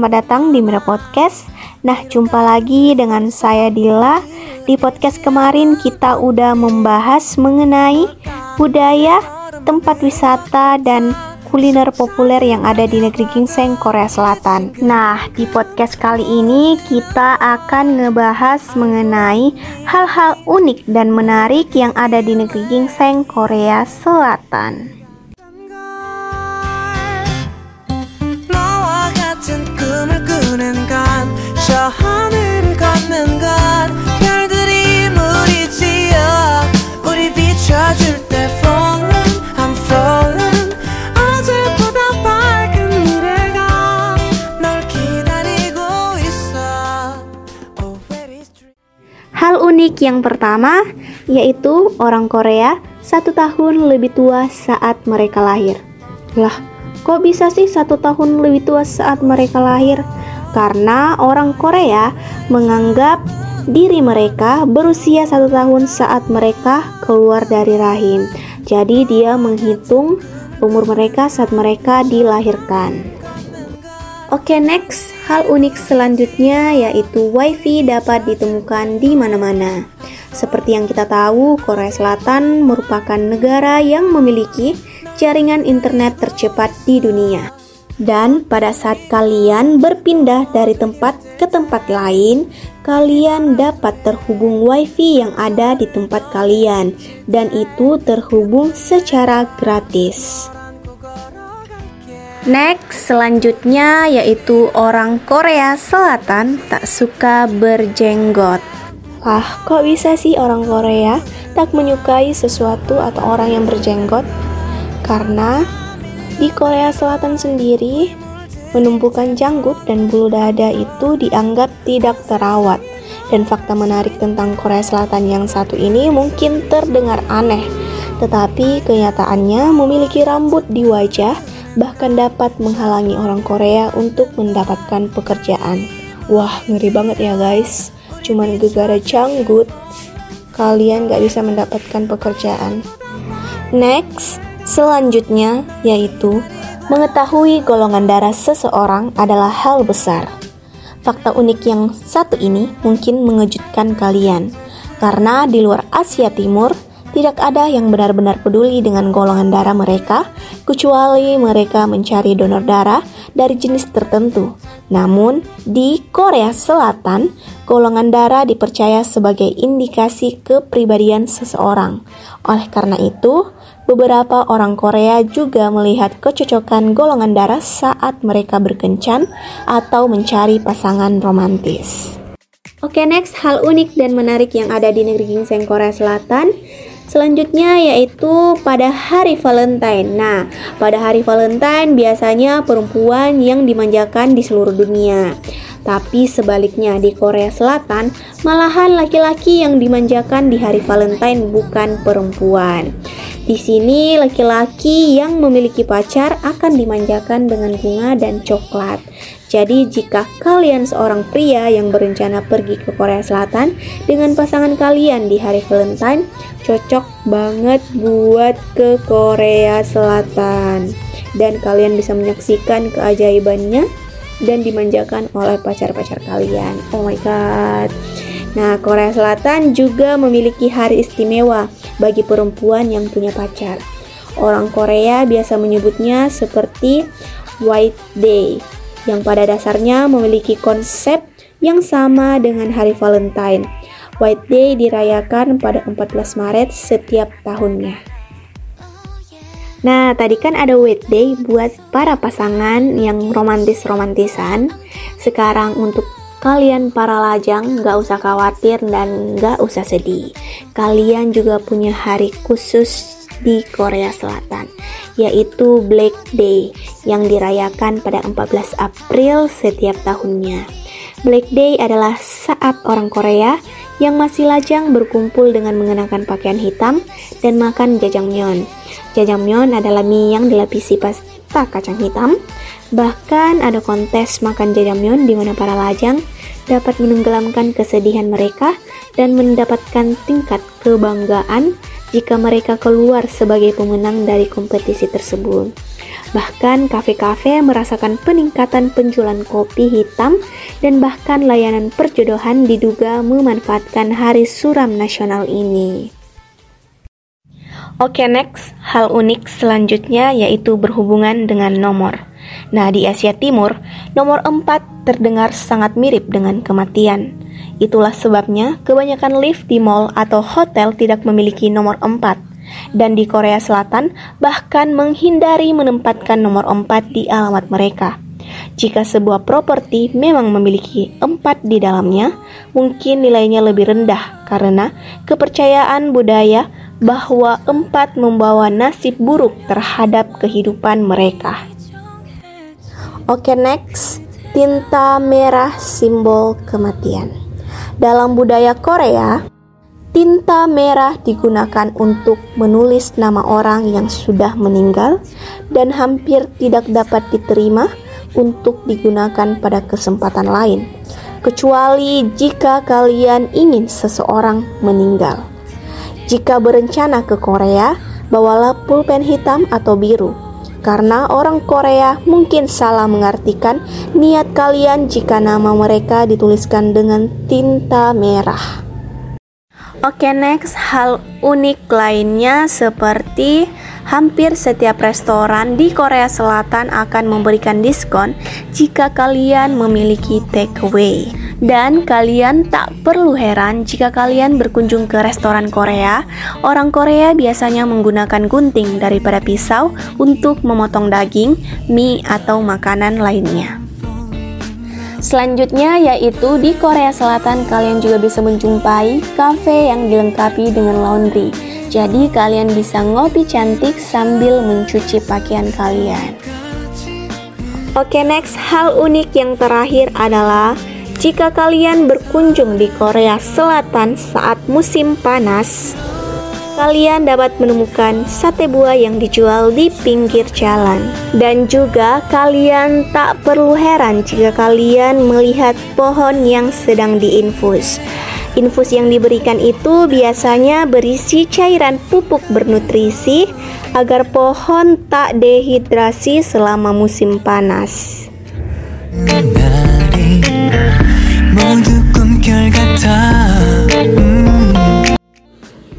selamat datang di Mira Podcast. Nah, jumpa lagi dengan saya Dila. Di podcast kemarin kita udah membahas mengenai budaya, tempat wisata dan kuliner populer yang ada di negeri gingseng Korea Selatan. Nah, di podcast kali ini kita akan ngebahas mengenai hal-hal unik dan menarik yang ada di negeri gingseng Korea Selatan. Hal unik yang pertama yaitu orang Korea satu tahun lebih tua saat mereka lahir. Lah, kok bisa sih satu tahun lebih tua saat mereka lahir? Karena orang Korea menganggap diri mereka berusia satu tahun saat mereka keluar dari rahim. Jadi dia menghitung umur mereka saat mereka dilahirkan. Oke, okay, next. Hal unik selanjutnya yaitu WiFi dapat ditemukan di mana-mana. Seperti yang kita tahu, Korea Selatan merupakan negara yang memiliki jaringan internet tercepat di dunia. Dan pada saat kalian berpindah dari tempat ke tempat lain, kalian dapat terhubung WiFi yang ada di tempat kalian, dan itu terhubung secara gratis. Next, selanjutnya yaitu orang Korea Selatan tak suka berjenggot. Wah, kok bisa sih orang Korea tak menyukai sesuatu atau orang yang berjenggot? Karena di Korea Selatan sendiri, menumbuhkan janggut dan bulu dada itu dianggap tidak terawat. Dan fakta menarik tentang Korea Selatan yang satu ini mungkin terdengar aneh, tetapi kenyataannya memiliki rambut di wajah bahkan dapat menghalangi orang Korea untuk mendapatkan pekerjaan. Wah, ngeri banget ya guys. Cuman gegara janggut, kalian gak bisa mendapatkan pekerjaan. Next, selanjutnya yaitu mengetahui golongan darah seseorang adalah hal besar. Fakta unik yang satu ini mungkin mengejutkan kalian, karena di luar Asia Timur, tidak ada yang benar-benar peduli dengan golongan darah mereka, kecuali mereka mencari donor darah dari jenis tertentu. Namun, di Korea Selatan, golongan darah dipercaya sebagai indikasi kepribadian seseorang. Oleh karena itu, beberapa orang Korea juga melihat kecocokan golongan darah saat mereka berkencan atau mencari pasangan romantis. Oke, next hal unik dan menarik yang ada di negeri gingseng Korea Selatan Selanjutnya yaitu pada hari Valentine. Nah, pada hari Valentine biasanya perempuan yang dimanjakan di seluruh dunia. Tapi sebaliknya di Korea Selatan, malahan laki-laki yang dimanjakan di hari Valentine bukan perempuan. Di sini laki-laki yang memiliki pacar akan dimanjakan dengan bunga dan coklat. Jadi jika kalian seorang pria yang berencana pergi ke Korea Selatan dengan pasangan kalian di hari Valentine, cocok banget buat ke Korea Selatan. Dan kalian bisa menyaksikan keajaibannya dan dimanjakan oleh pacar-pacar kalian. Oh my god. Nah, Korea Selatan juga memiliki hari istimewa bagi perempuan yang punya pacar. Orang Korea biasa menyebutnya seperti White Day yang pada dasarnya memiliki konsep yang sama dengan hari Valentine. White Day dirayakan pada 14 Maret setiap tahunnya. Nah, tadi kan ada White Day buat para pasangan yang romantis-romantisan. Sekarang untuk kalian para lajang gak usah khawatir dan gak usah sedih. Kalian juga punya hari khusus di Korea Selatan, yaitu Black Day yang dirayakan pada 14 April setiap tahunnya. Black Day adalah saat orang Korea yang masih lajang berkumpul dengan mengenakan pakaian hitam dan makan jajangmyeon. Jajangmyeon adalah mie yang dilapisi pasta kacang hitam. Bahkan ada kontes makan jajangmyeon di mana para lajang dapat menenggelamkan kesedihan mereka dan mendapatkan tingkat kebanggaan jika mereka keluar sebagai pemenang dari kompetisi tersebut. Bahkan kafe-kafe merasakan peningkatan penjualan kopi hitam dan bahkan layanan perjodohan diduga memanfaatkan hari suram nasional ini. Oke, next, hal unik selanjutnya yaitu berhubungan dengan nomor. Nah, di Asia Timur, nomor 4 terdengar sangat mirip dengan kematian. Itulah sebabnya kebanyakan lift di mall atau hotel tidak memiliki nomor 4. Dan di Korea Selatan bahkan menghindari menempatkan nomor 4 di alamat mereka. Jika sebuah properti memang memiliki empat di dalamnya, mungkin nilainya lebih rendah karena kepercayaan budaya bahwa empat membawa nasib buruk terhadap kehidupan mereka. Oke, next, tinta merah simbol kematian. Dalam budaya Korea, tinta merah digunakan untuk menulis nama orang yang sudah meninggal dan hampir tidak dapat diterima untuk digunakan pada kesempatan lain, kecuali jika kalian ingin seseorang meninggal. Jika berencana ke Korea, bawalah pulpen hitam atau biru. Karena orang Korea mungkin salah mengartikan niat kalian jika nama mereka dituliskan dengan tinta merah. Oke, okay, next hal unik lainnya seperti hampir setiap restoran di Korea Selatan akan memberikan diskon jika kalian memiliki takeaway. Dan kalian tak perlu heran jika kalian berkunjung ke restoran Korea, orang Korea biasanya menggunakan gunting daripada pisau untuk memotong daging, mie, atau makanan lainnya. Selanjutnya yaitu di Korea Selatan kalian juga bisa menjumpai cafe yang dilengkapi dengan laundry. Jadi kalian bisa ngopi cantik sambil mencuci pakaian kalian. Oke, next hal unik yang terakhir adalah jika kalian berkunjung di Korea Selatan saat musim panas, kalian dapat menemukan sate buah yang dijual di pinggir jalan. Dan juga kalian tak perlu heran jika kalian melihat pohon yang sedang diinfus. Infus yang diberikan itu biasanya berisi cairan pupuk bernutrisi agar pohon tak dehidrasi selama musim panas.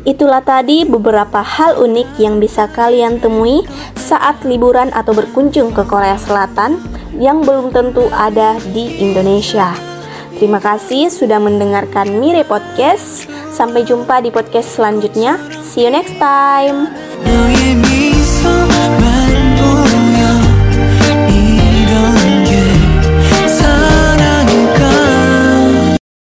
Itulah tadi beberapa hal unik yang bisa kalian temui saat liburan atau berkunjung ke Korea Selatan yang belum tentu ada di Indonesia. Terima kasih sudah mendengarkan Mire Podcast. Sampai jumpa di podcast selanjutnya. See you next time.